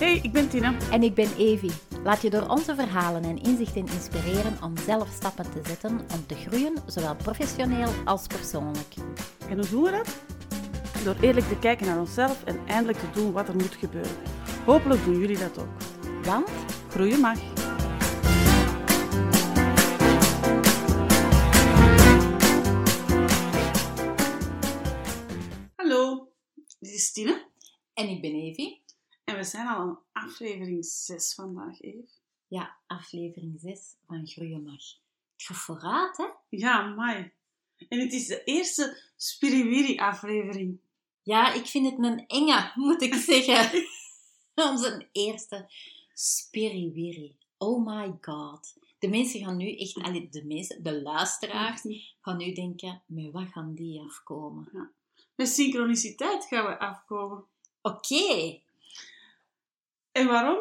Hey, ik ben Tina. En ik ben Evi. Laat je door onze verhalen en inzichten inspireren om zelf stappen te zetten om te groeien, zowel professioneel als persoonlijk. En hoe doen we dat? Door eerlijk te kijken naar onszelf en eindelijk te doen wat er moet gebeuren. Hopelijk doen jullie dat ook. Want Groeien mag. Hallo, dit is Tine. En ik ben Evi. We zijn al aan aflevering 6 vandaag, Eve. Ja, aflevering 6 van Groeien mag. Het gaat vooruit, hè? Ja, mai. En het is de eerste Spiriwiri-aflevering. Ja, ik vind het een enge, moet ik zeggen. Onze eerste spiriwiri. Oh my god. De mensen gaan nu echt, allee, de mensen, de luisteraars, gaan nu denken, met wat gaan die afkomen? Met synchroniciteit gaan we afkomen. Oké. En waarom?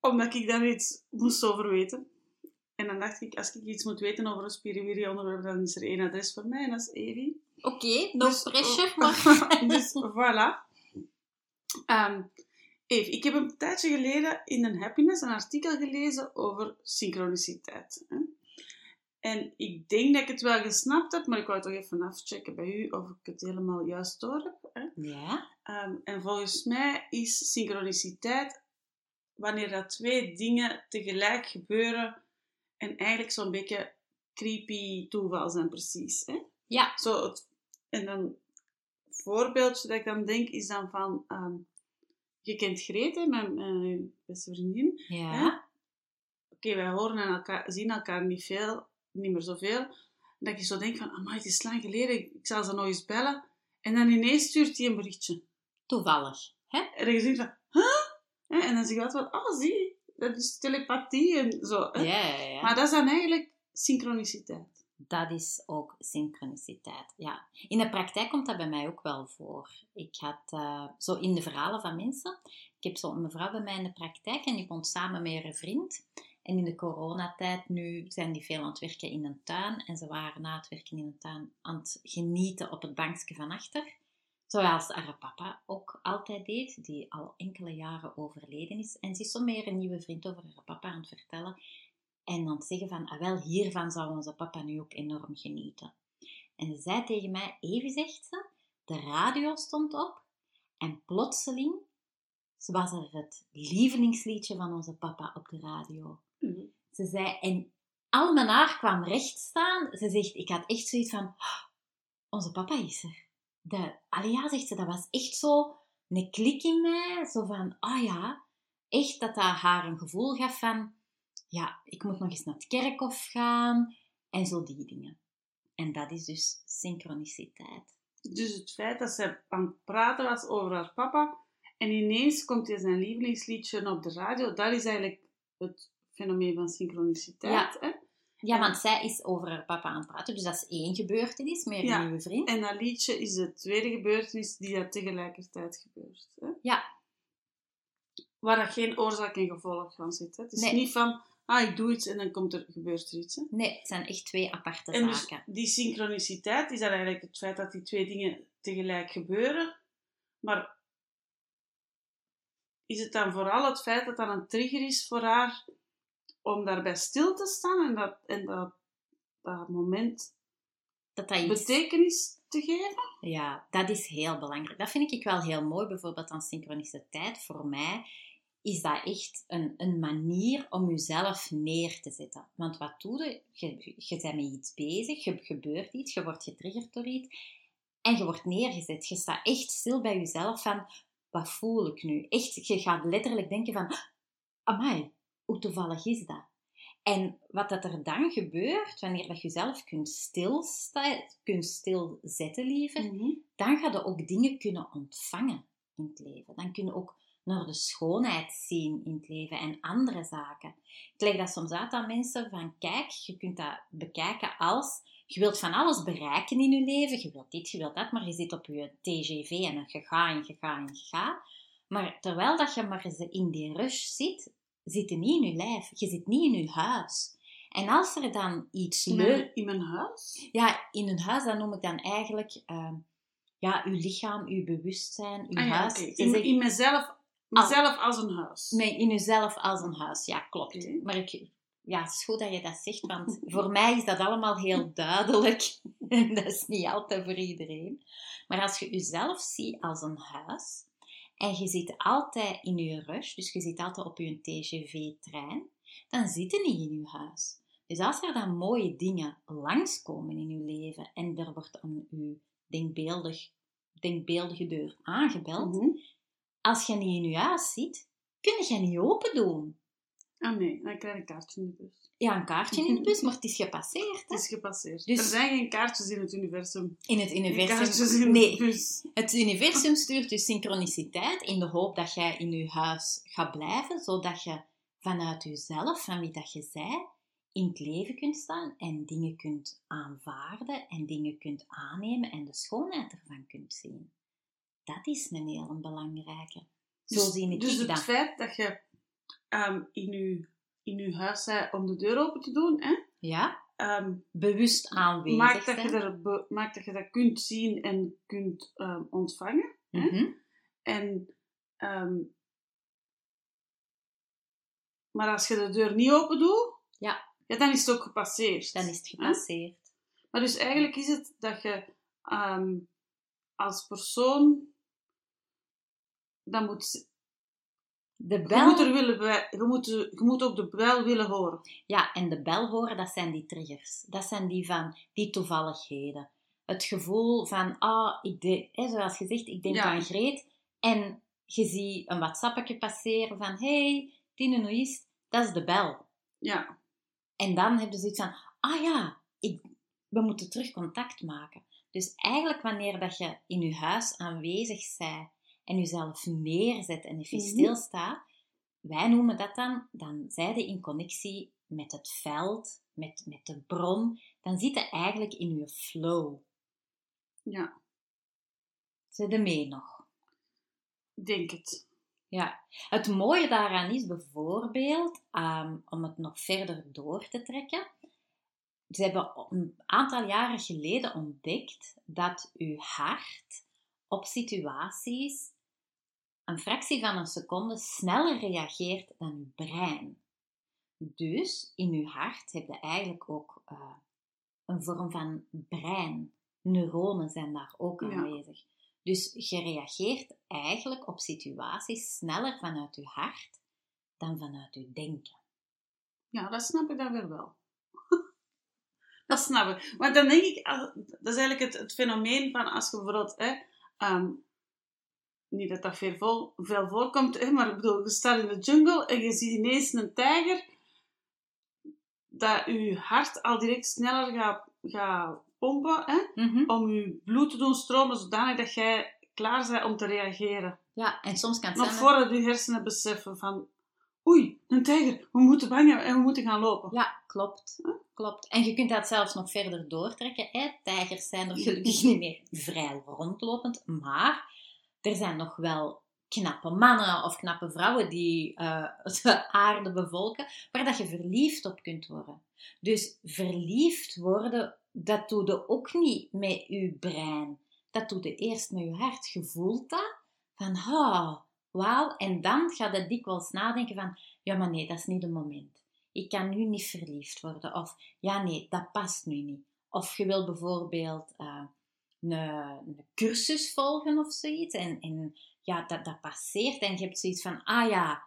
Omdat ik daar iets moest over weten. En dan dacht ik, als ik iets moet weten over een spiriwiri onderwerp, dan is er één adres voor mij en dat is Evi. Oké, no Dus- pressure, maar... dus voilà. Ehm Eve, ik heb een tijdje geleden in een Happiness een artikel gelezen over synchroniciteit. Hè? En ik denk dat ik het wel gesnapt heb, maar ik wou toch even afchecken bij u of ik het helemaal juist door heb. Hè? Ja? Ehm, en volgens mij is synchroniciteit wanneer dat twee dingen tegelijk gebeuren en eigenlijk zo'n beetje creepy toeval zijn precies. Hè? Ja. Zo het, en een voorbeeldje dat ik dan denk is dan van, ehm, je kent Greet, hè, mijn, mijn beste vriendin. Ja. Oké, wij horen en elkaar, zien elkaar niet veel, niet meer zoveel. Dat je zo denkt van, amai, het is lang geleden, ik zal ze nog eens bellen. En dan ineens stuurt hij een berichtje. Toevallig. Hè? En dan je van, huh? Hè, En dan zeg je altijd van, oh zie, dat is telepathie en zo. Hè? Ja, ja, ja. Maar dat is dan eigenlijk synchroniciteit. Dat is ook synchroniciteit. Ja. In de praktijk komt dat bij mij ook wel voor. Ik had eh, zo in de verhalen van mensen. Ik heb zo een mevrouw bij mij in de praktijk en die komt samen met haar vriend. En in de coronatijd nu zijn die veel aan het werken in een tuin. En ze waren na het werken in een tuin aan het genieten op het bankje van achter. Zoals haar papa ook altijd deed, die al enkele jaren overleden is. En ze is zo meer een nieuwe vriend over haar papa aan het vertellen. En dan zeggen van, ah wel, hiervan zou onze papa nu ook enorm genieten. En ze zei tegen mij, even zegt ze, de radio stond op en plotseling was er het lievelingsliedje van onze papa op de radio. Ze zei, en al mijn haar kwam recht staan. Ze zegt, ik had echt zoiets van, "Oh, onze papa is er. De, allee, ja, zegt ze, dat was echt zo een klik in mij. Zo van, ah ja, echt dat dat haar een gevoel gaf van, ja, ik moet nog eens naar het kerkhof gaan. En zo die dingen. En dat is dus synchroniciteit. Dus het feit dat zij aan het praten was over haar papa en ineens komt hij zijn lievelingsliedje op de radio, dat is eigenlijk het fenomeen van synchroniciteit. Hè? Ja, want zij is over haar papa aan het praten. Dus dat is één gebeurtenis, meer een Ja. nieuwe vriend. En dat liedje is de tweede gebeurtenis die dat tegelijkertijd gebeurt. Hè? Ja. Waar dat geen oorzaak en gevolg van zit. Hè? Het is Nee. niet van, ah, ik doe iets en dan komt er, gebeurt er iets. Hè? Nee, het zijn echt twee aparte En dus zaken. die synchroniciteit is dan eigenlijk het feit dat die twee dingen tegelijk gebeuren. Maar is het dan vooral het feit dat dat een trigger is voor haar om daarbij stil te staan en dat, en dat, dat moment Dat dat iets... betekenis te geven? Ja, dat is heel belangrijk. Dat vind ik wel heel mooi, bijvoorbeeld aan synchroniciteit. Voor mij is dat echt een, een manier om jezelf neer te zetten. Want wat doe je? Je, je bent met iets bezig, je gebeurt iets, je wordt getriggerd door iets en je wordt neergezet. Je staat echt stil bij jezelf van, wat voel ik nu? Echt, je gaat letterlijk denken van, amai, hoe toevallig is dat? En wat dat er dan gebeurt, wanneer dat je jezelf kunt, stilsta, kunt stilzetten, liever, dan ga je ook dingen kunnen ontvangen in het leven. Dan kun je ook naar de schoonheid zien in het leven en andere zaken. Ik leg dat soms uit aan mensen van, kijk, je kunt dat bekijken als, je wilt van alles bereiken in je leven, je wilt dit, je wilt dat, maar je zit op je TGV en je gaat en je gaat en je gaat. Maar terwijl dat je maar in die rush zit, zit niet in je lijf, je zit niet in je huis. En als er dan iets leuks... in mijn huis? Ja, in een huis, dat noem ik dan eigenlijk... ehm, ja, uw lichaam, uw bewustzijn, uw Ah ja, huis. in, in mezelf Mezelf als een huis. Nee, in jezelf als een huis. Ja, klopt. Maar ik, ja, het is goed dat je dat zegt, want voor mij is dat allemaal heel duidelijk. En dat is niet altijd voor iedereen. Maar als je jezelf ziet als een huis, en je zit altijd in je rush, dus je zit altijd op je TGV-trein, dan zit je niet in je huis. Dus als er dan mooie dingen langskomen in je leven en er wordt aan je denkbeeldig, denkbeeldige deur aangebeld, Mhm. als je niet in je huis zit, kun je niet open doen. Ah nee, dan krijg ik kaartje in de bus. Ja, een kaartje in de bus, maar het is gepasseerd. Het is gepasseerd. Dus- Er zijn geen kaartjes in het universum. In het universum. kaartjes in de Nee, bus. het universum stuurt dus synchroniciteit in de hoop dat jij in je huis gaat blijven, zodat je vanuit jezelf, van wie dat je zij, in het leven kunt staan en dingen kunt aanvaarden en dingen kunt aannemen en de schoonheid ervan kunt zien. Dat is een heel belangrijke. Zo Dus- zie ik Dus het dat. feit dat je ehm, in, je, in je huis bent om de deur open te doen, hè, Ja? ehm, Bewust aanwezig maakt, dat je zijn. er be- maakt dat je dat kunt zien en kunt ehm, ontvangen. hè. Mhm. En, ehm, maar als je de deur niet open doet, Ja. ja, dan is het ook gepasseerd. Dan is het gepasseerd. Maar dus eigenlijk is het dat je als persoon dan moet, De je, bel... moet er willen bij- je, moet, je moet ook de bel willen horen. Ja, en de bel horen, dat zijn die triggers. Dat zijn die van die toevalligheden. Het gevoel van, ah, ik de, hè, zoals gezegd, ik denk Ja. aan Greet. En je ziet een WhatsAppje passeren van, hey, Tine, hoe is? Dat is de bel. Ja, En dan heb je zoiets van, ah ja, ik, we moeten terug contact maken. Dus eigenlijk wanneer dat je in je huis aanwezig bent en jezelf neerzet en even Mhm. stilstaat, wij noemen dat dan, dan zij je in connectie met het veld, met, met de bron, dan zit je eigenlijk in je flow. ja, Zit je mee nog? ik denk het. Ja, het mooie daaraan is bijvoorbeeld, ehm, om het nog verder door te trekken, ze hebben een aantal jaren geleden ontdekt dat uw hart op situaties een fractie van een seconde sneller reageert dan uw brein. Dus in uw hart heb je eigenlijk ook eh, een vorm van brein. Neuronen zijn daar ook Ja. aanwezig. Dus je reageert eigenlijk op situaties sneller vanuit je hart dan vanuit je denken. Ja, dat snap ik dan weer wel. dat snap ik. Maar dan denk ik, als- dat is eigenlijk het, het fenomeen van als je bijvoorbeeld, hè, ehm, niet dat dat veel, vol, veel voorkomt, hè, maar ik bedoel, je staat in de jungle en je ziet ineens een tijger, dat je hart al direct sneller gaat, gaat pompen, hè, Mhm. om je bloed te doen stromen, zodanig dat jij klaar bent om te reageren. Ja, en soms kan het Nog zijn... voordat je hersenen beseffen van, oei, een tijger, we moeten bang en we moeten gaan lopen. Ja, klopt. klopt. En je kunt dat zelfs nog verder doortrekken. Hè? Tijgers zijn er gelukkig niet meer vrij rondlopend, maar er zijn nog wel knappe mannen of knappe vrouwen die eh, de aarde bevolken, waar dat je verliefd op kunt worden. Dus verliefd worden, dat doe je ook niet met je brein. Dat doe je eerst met je hart. Je voelt dat, van, oh, wauw. En dan gaat je dikwijls nadenken van, ja, maar nee, dat is niet het moment. Ik kan nu niet verliefd worden. Of, ja, nee, dat past nu niet. Of je wil bijvoorbeeld eh, een, cursus volgen of zoiets. En, en ja, dat, dat passeert. En je hebt zoiets van, ah ja,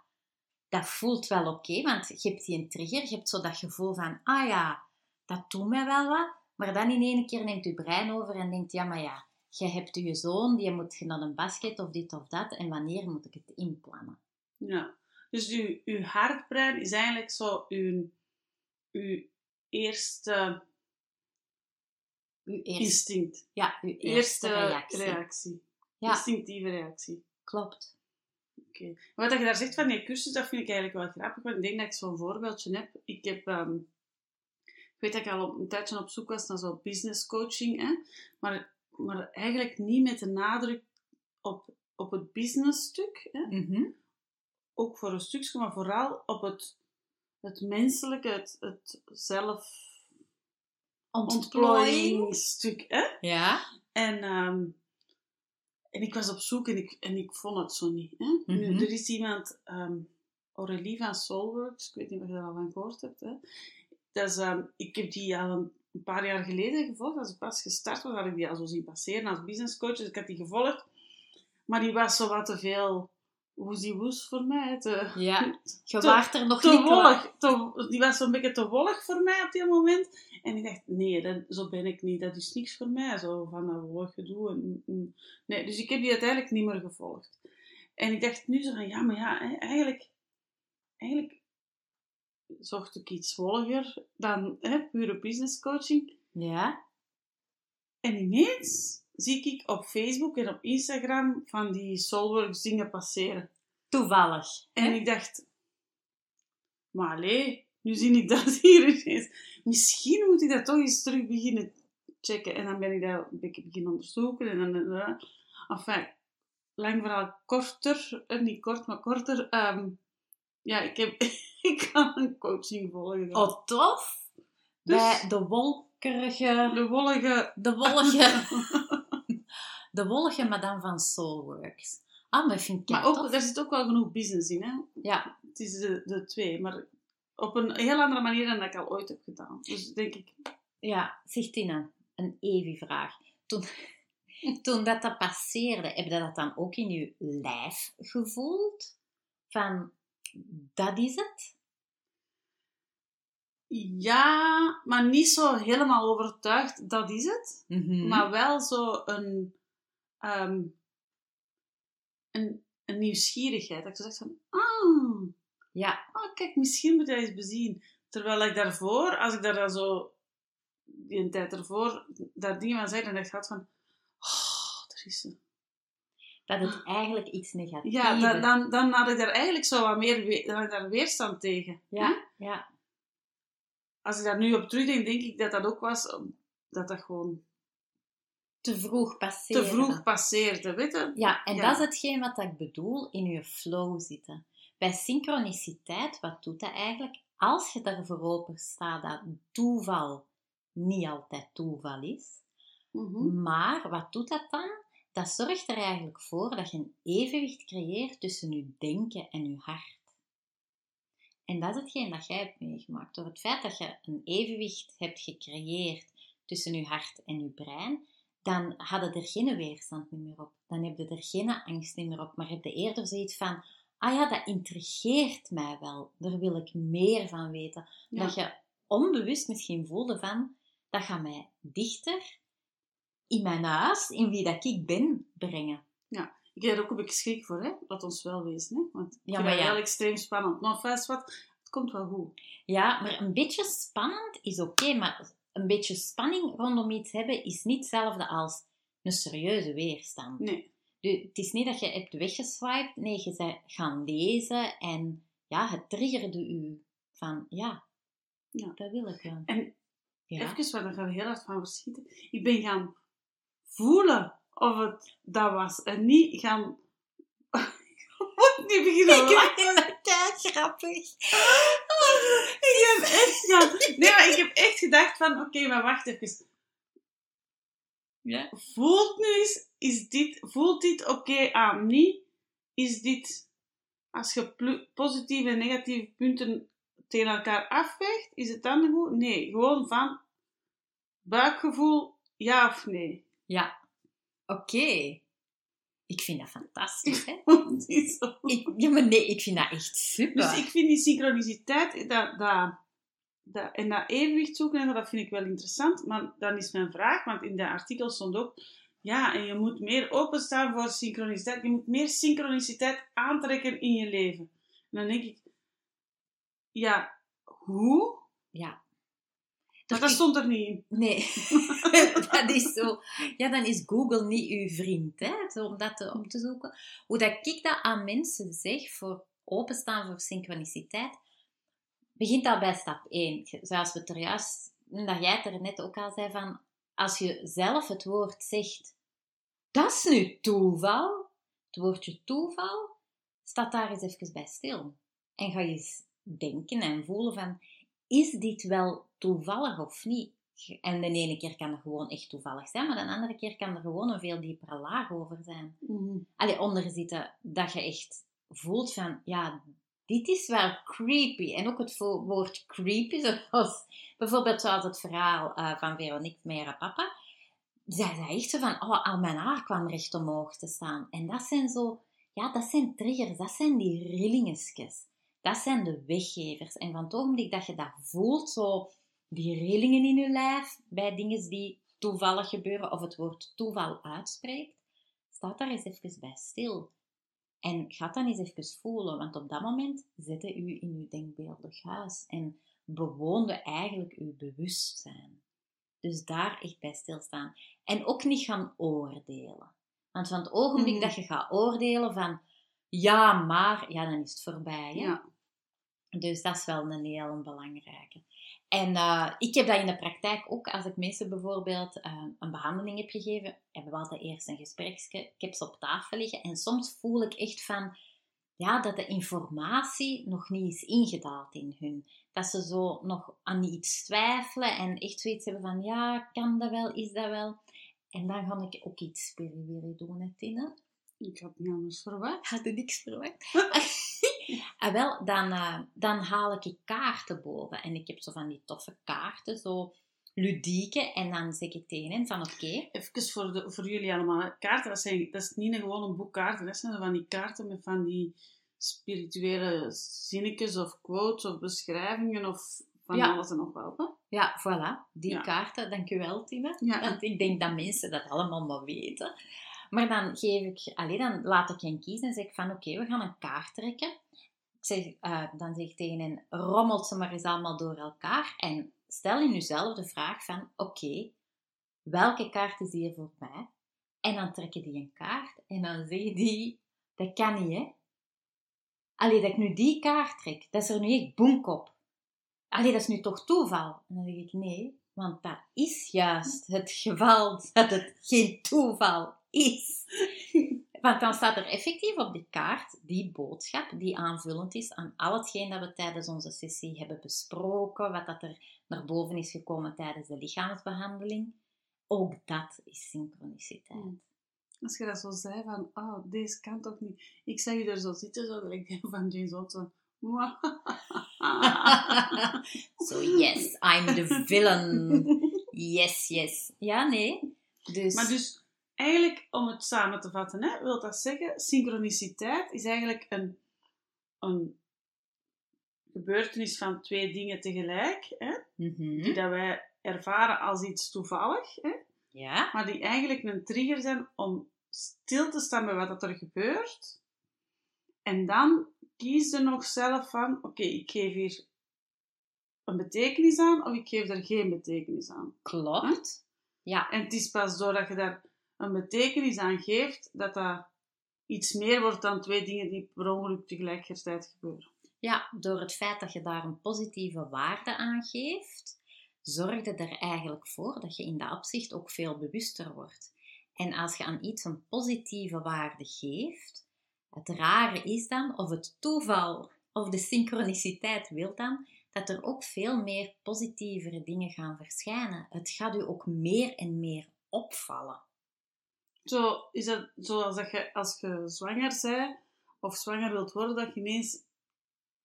dat voelt wel oké. want je hebt die een trigger. Je hebt zo dat gevoel van, ah ja, dat doet mij wel wat. Maar dan in één keer neemt je brein over en denkt, ja, maar ja, je hebt je zoon, die moet naar een basket of dit of dat. En wanneer moet ik het inplannen? Ja. Dus uw, uw hartbrein is eigenlijk zo uw, uw eerste Uw eerste, instinct. ja, uw Eerste, eerste reactie. reactie. Ja, Instinctieve reactie. klopt. Oké. Wat je daar zegt van die cursus, dat vind ik eigenlijk wel grappig. Want ik denk dat ik zo'n voorbeeldje heb. Ik heb... ehm, ik weet dat ik al op, een tijdje op zoek was naar zo'n business coaching. Hè? Maar, maar eigenlijk niet met de nadruk op, op het business stuk. Hè? Mhm. ook voor een stukje, maar vooral op het, het menselijke, het, het Ontplooiing. Zelfontplooiingsstuk. Hè? Ja. En, ehm, En ik was op zoek en ik, en ik vond het zo niet. Hè? Nu, Mhm. er is iemand, ehm Aurélie van Soulworks, ik weet niet of je daar al van gehoord hebt. Hè? Dat is, ehm, ik heb die al een, een paar jaar geleden gevolgd. Als ik pas gestart was, had ik die al zo zien passeren als business coach. Dus ik had die gevolgd. Maar die was zo wat te veel woezie woes voor mij. Te, Ja, je waart er nog te niet wollig. Te, die was zo'n beetje te wollig voor mij op die moment. En ik dacht, nee, dat, zo ben ik niet. Dat is niks voor mij. Zo van dat wollig gedoe. En, en- nee, dus ik heb die uiteindelijk niet meer gevolgd. En ik dacht nu zo van, ja, maar ja, eigenlijk, eigenlijk zocht ik iets wolliger dan hè, pure business coaching. Ja, En ineens zie ik op Facebook en op Instagram van die Soulworks dingen passeren. toevallig. En ik dacht, maar allee, nu zie ik dat hier ineens. Misschien moet ik dat toch eens terug beginnen checken. En dan ben ik dat een beetje beginnen onderzoeken. En dan, enfin, lang verhaal korter, eh, niet kort, maar korter. ehm, ja, ik, heb, ik kan een coaching volgen. Oh, tof. Dus- Bij de wolkerige... De wollige... De wollige... de wollige madame van Soulworks. Ah, maar vind ik Maar ook, tof. daar zit ook wel genoeg business in, hè. Ja, Het is de, de twee, maar op een heel andere manier dan dat ik al ooit heb gedaan. Dus denk ik, ja, zeg Tina, een Evi-vraag. Toen, toen dat, dat passeerde, heb je dat dan ook in je lijf gevoeld? Van, dat is het? Ja, maar niet zo helemaal overtuigd, dat is het. Mhm. Maar wel zo een, ehm, een, een nieuwsgierigheid. Dat ik zo dacht van, ah, Ja, ah, kijk, misschien moet hij eens bezien. Terwijl ik daarvoor, als ik daar dan zo, die een tijd ervoor, daar dingen van zei, dan dacht ik van, oh, er is ze. dat het eigenlijk iets negatiefs Ja, dan, dan, dan had ik daar eigenlijk zo wat meer we- dan had ik daar weerstand tegen. Ja, ja. Als ik daar nu op terugdenk, denk ik dat dat ook was, dat dat gewoon Te vroeg passeren. te vroeg passeerde, weet je? Ja, en Ja. dat is hetgeen wat ik bedoel in je flow zitten. Bij synchroniciteit, wat doet dat eigenlijk? Als je daarvoor open staat dat toeval niet altijd toeval is, Mhm. maar wat doet dat dan? Dat zorgt er eigenlijk voor dat je een evenwicht creëert tussen je denken en je hart. En dat is hetgeen dat jij hebt meegemaakt. Door het feit dat je een evenwicht hebt gecreëerd tussen je hart en je brein, dan hadden er geen weerstand meer op. Dan heb je er geen angst meer op, maar heb je eerder zoiets van, ah ja, dat intrigeert mij wel. Daar wil ik meer van weten. Ja. Dat je onbewust misschien voelde van, dat gaat mij dichter in mijn huis, in wie dat ik ben, brengen. Ik heb er ook een beetje schrik voor, hè? Laat ons wel wezen, hè? Want Ja, maar ja. wel extreem spannend. Maar vast wat, het komt wel goed. Ja, maar een beetje spannend is oké, maar een beetje spanning rondom iets hebben is niet hetzelfde als een serieuze weerstand. Nee. Dus het is niet dat je hebt weggeswiped, nee, je bent gaan lezen en ja, het triggerde u van ja, Ja. dat wil ik wel. En Ja. even, waar gaan we heel hard van verschieten. Ik ben gaan voelen of het dat was. En niet gaan... Ik moet niet beginnen lachen. vind dat grappig. Ik heb echt gaan... Nee, maar ik heb echt gedacht van... Oké, maar wacht even. Ja. Voelt nu eens... Is dit, voelt dit oké aan? Niet? Is dit... Als je positieve en negatieve punten tegen elkaar afweegt, is het dan goed? Nee, gewoon van buikgevoel, ja of nee. Ja, oké. Ik vind dat fantastisch, hè? Ik, ja, maar nee, ik vind dat echt super. Dus ik vind die synchroniciteit dat, dat, dat, en dat evenwicht zoeken, en zo, dat vind ik wel interessant. Maar dan is mijn vraag, want in de artikel stond ook, ja, en je moet meer openstaan voor synchroniciteit. Je moet meer synchroniciteit aantrekken in je leven. En dan denk ik, ja, hoe? Ja. Dat ik- stond er niet in. Nee, dat is zo. Ja, dan is Google niet uw vriend, hè, om dat te, op te zoeken. Hoe dat ik dat aan mensen zeg voor openstaan voor synchroniciteit, begint al bij stap 1. Zoals we het er juist, dat jij het er net ook al zei, van als je zelf het woord zegt, dat is nu toeval, het woordje toeval, staat daar eens even bij stil. En ga je eens denken en voelen van, is dit wel toevallig of niet? En de ene keer kan er gewoon echt toevallig zijn, maar de andere keer kan er gewoon een veel diepere laag over zijn. Mhm. Allee, onder zitten dat je echt voelt van, ja, dit is wel creepy. En ook het woord creepy, zoals bijvoorbeeld zoals het verhaal eh, van Veronique Mera Papa. Zij zei echt zo van, oh, al mijn haar kwam recht omhoog te staan. En dat zijn zo, ja, dat zijn triggers, dat zijn die rillingetjes. Dat zijn de weggevers. En van het ogenblik dat je dat voelt, zo die rillingen in je lijf, bij dingen die toevallig gebeuren, of het woord toeval uitspreekt, staat daar eens even bij stil. En ga dan eens even voelen, want op dat moment zette u in uw denkbeeldig huis en bewoonde eigenlijk uw bewustzijn. Dus daar echt bij stilstaan. En ook niet gaan oordelen. Want van het ogenblik Mhm. dat je gaat oordelen van ja, maar, ja, dan is het voorbij. Hè? Ja. Dus dat is wel een heel belangrijke. En eh, ik heb dat in de praktijk ook. Als ik mensen bijvoorbeeld eh, een behandeling heb gegeven, hebben we altijd eerst een gespreksje. Ik heb ze op tafel liggen. En soms voel ik echt van, ja, dat de informatie nog niet is ingedaald in hun. Dat ze zo nog aan iets twijfelen en echt zoiets hebben van, ja, kan dat wel, is dat wel? En dan ga ik ook iets spiritueel doen, hè, Tine. Ik had niet anders verwacht. Had je niks verwacht? ah, wel, dan, eh, dan haal ik kaarten boven. En ik heb zo van die toffe kaarten, zo ludieke. En dan zeg ik tegen hen van, oké, Even voor, de, voor jullie allemaal. Kaarten, dat, zijn, dat is niet een, gewoon een boek kaarten. Dat zijn van die kaarten met van die spirituele zinnetjes of quotes of beschrijvingen of van Ja. alles en nog wat. Hè? ja, voilà, die Ja. kaarten, dankjewel Tine. Ja. Want ik denk dat mensen dat allemaal maar weten. Maar dan geef ik, allee, dan laat ik hen kiezen en zeg ik van, oké, we gaan een kaart trekken. Eh, dan zeg ik tegen hen, rommelt ze maar eens allemaal door elkaar en stel in jezelf de vraag van, oké, welke kaart is hier voor mij? En dan trekken die een kaart en dan zeggen die, dat kan niet hè. Allee, dat ik nu die kaart trek, dat is er nu echt boenk op. Allee, dat is nu toch toeval? En dan zeg ik, nee, want dat is juist het geval dat het geen toeval is. Want dan staat er effectief op die kaart die boodschap die aanvullend is aan al hetgeen dat we tijdens onze sessie hebben besproken, wat dat er naar boven is gekomen tijdens de lichaamsbehandeling. Ook dat is synchroniciteit. Mm. Als je dat zo zei van, oh, deze kan toch niet. Ik zag je er zo zitten, zo denk van James zo... so yes, I'm the villain. Yes, yes. Ja, nee. Dus, Maar dus, eigenlijk, om het samen te vatten, hè, wil dat zeggen, synchroniciteit is eigenlijk een, een gebeurtenis van twee dingen tegelijk, hè, Mhm. die dat wij ervaren als iets toevallig, hè, ja, maar die eigenlijk een trigger zijn om stil te staan bij wat dat er gebeurt. En dan kies je nog zelf van, oké, ik geef hier een betekenis aan of ik geef er geen betekenis aan. klopt. Ja, En het is pas doordat je daar een betekenis aan geeft, dat dat iets meer wordt dan twee dingen die per ongeluk tegelijkertijd gebeuren. Ja, door het feit dat je daar een positieve waarde aan geeft, zorgde er eigenlijk voor dat je in dat opzicht ook veel bewuster wordt. En als je aan iets een positieve waarde geeft, het rare is dan, of het toeval of de synchroniciteit wil dan, dat er ook veel meer positievere dingen gaan verschijnen. Het gaat u ook meer en meer opvallen. Zo is het zoals dat je als je zwanger bent of zwanger wilt worden, dat je ineens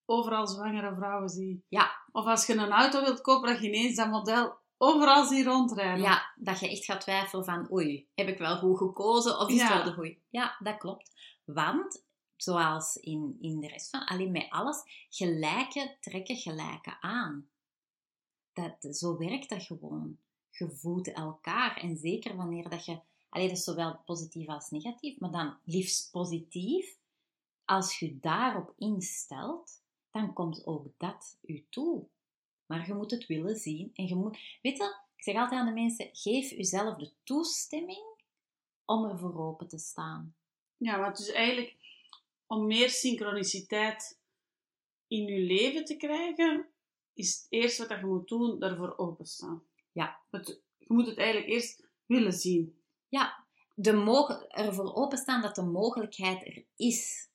overal zwangere vrouwen ziet. Ja. Of als je een auto wilt kopen, dat je ineens dat model overal ziet rondrijden. Ja, dat je echt gaat twijfelen van, oei, heb ik wel goed gekozen of is het Ja. wel de goeie? Ja, dat klopt. Want, zoals in, in de rest van, alleen met alles, gelijke trekken gelijke aan. Dat, zo werkt dat gewoon. Je voedt elkaar. En zeker wanneer dat je, alleen dat is zowel positief als negatief, maar dan liefst positief. Als je daarop instelt, dan komt ook dat u toe. Maar je moet het willen zien en je moet, weet je, ik zeg altijd aan de mensen, geef uzelf de toestemming om er voor open te staan. Ja, het is eigenlijk om meer synchroniciteit in je leven te krijgen, is het eerste wat je moet doen, daarvoor openstaan. Ja. Het, je moet het eigenlijk eerst willen zien. Ja, de ervoor openstaan dat de mogelijkheid er is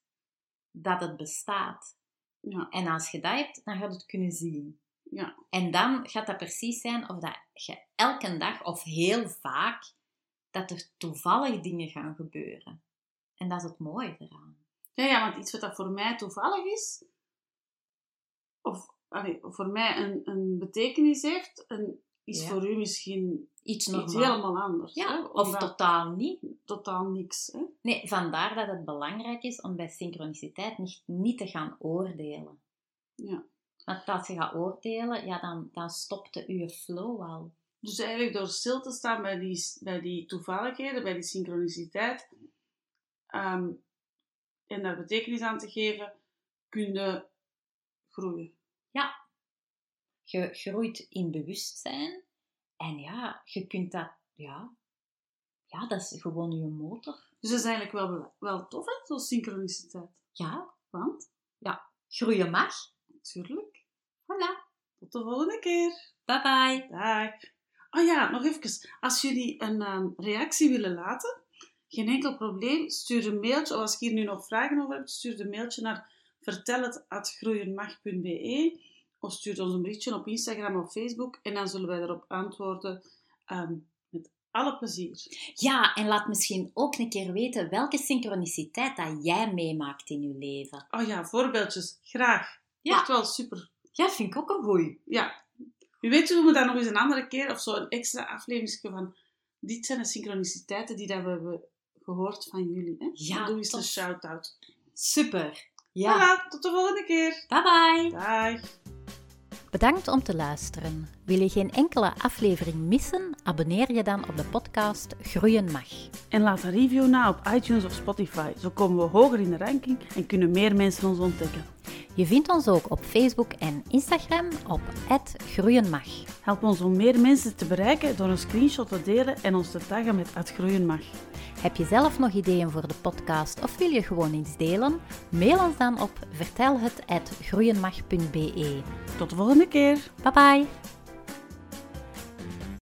dat het bestaat. Ja. En als je dat hebt, dan gaat het kunnen zien. Ja. En dan gaat dat precies zijn of dat je elke dag of heel vaak dat er toevallig dingen gaan gebeuren. En dat is het mooie eraan. Ja, ja, want iets wat dat voor mij toevallig is, of allee, voor mij een, een betekenis heeft, en is Ja. voor u misschien Iets iets helemaal anders. Ja, of totaal niet. totaal niks. Hè? Nee, vandaar dat het belangrijk is om bij synchroniciteit niet, niet te gaan oordelen. Ja. Want als je gaat oordelen, ja, dan, dan stopte je flow al. Dus eigenlijk door stil te staan bij die, bij die toevalligheden, bij die synchroniciteit, ehm, en daar betekenis aan te geven, kun je groeien. Je groeit in bewustzijn. En ja, je kunt dat, ja, ja dat is gewoon je motor. Dus dat is eigenlijk wel, wel tof, hè, zo'n synchroniciteit. Ja, Want, groeien mag. natuurlijk, Voilà. tot de volgende keer. Bye bye. Dag. Oh ja, nog even. Als jullie een ehm, reactie willen laten, geen enkel probleem. Stuur een mailtje, of als ik hier nu nog vragen over heb, stuur een mailtje naar vertelhet.groeienmag.be of stuur ons een berichtje op Instagram of Facebook en dan zullen wij erop antwoorden ehm, met alle plezier. Ja, en laat misschien ook een keer weten welke synchroniciteit dat jij meemaakt in je leven. Oh ja, voorbeeldjes. Graag. Ja. Echt wel super. Ja, vind ik ook een goeie. Ja. Wie weet doen we dat nog eens een andere keer of zo een extra aflevering van dit zijn de synchroniciteiten die dat we hebben gehoord van jullie. Hè? Ja, doe eens een shout-out. Super. Ja. Voilà, tot de volgende keer. Bye bye. Dag. Bedankt om te luisteren. Wil je geen enkele aflevering missen? Abonneer je dan op de podcast Groeien Mag. En laat een review na op iTunes of Spotify. Zo komen we hoger in de ranking en kunnen meer mensen ons ontdekken. Je vindt ons ook op Facebook en Instagram op @groeienmag. Help ons om meer mensen te bereiken door een screenshot te delen en ons te taggen met Het Groeien Mag. Heb je zelf nog ideeën voor de podcast of wil je gewoon iets delen? Mail ons dan op vertelhet@groeienmag.be. Tot de volgende keer. Bye bye.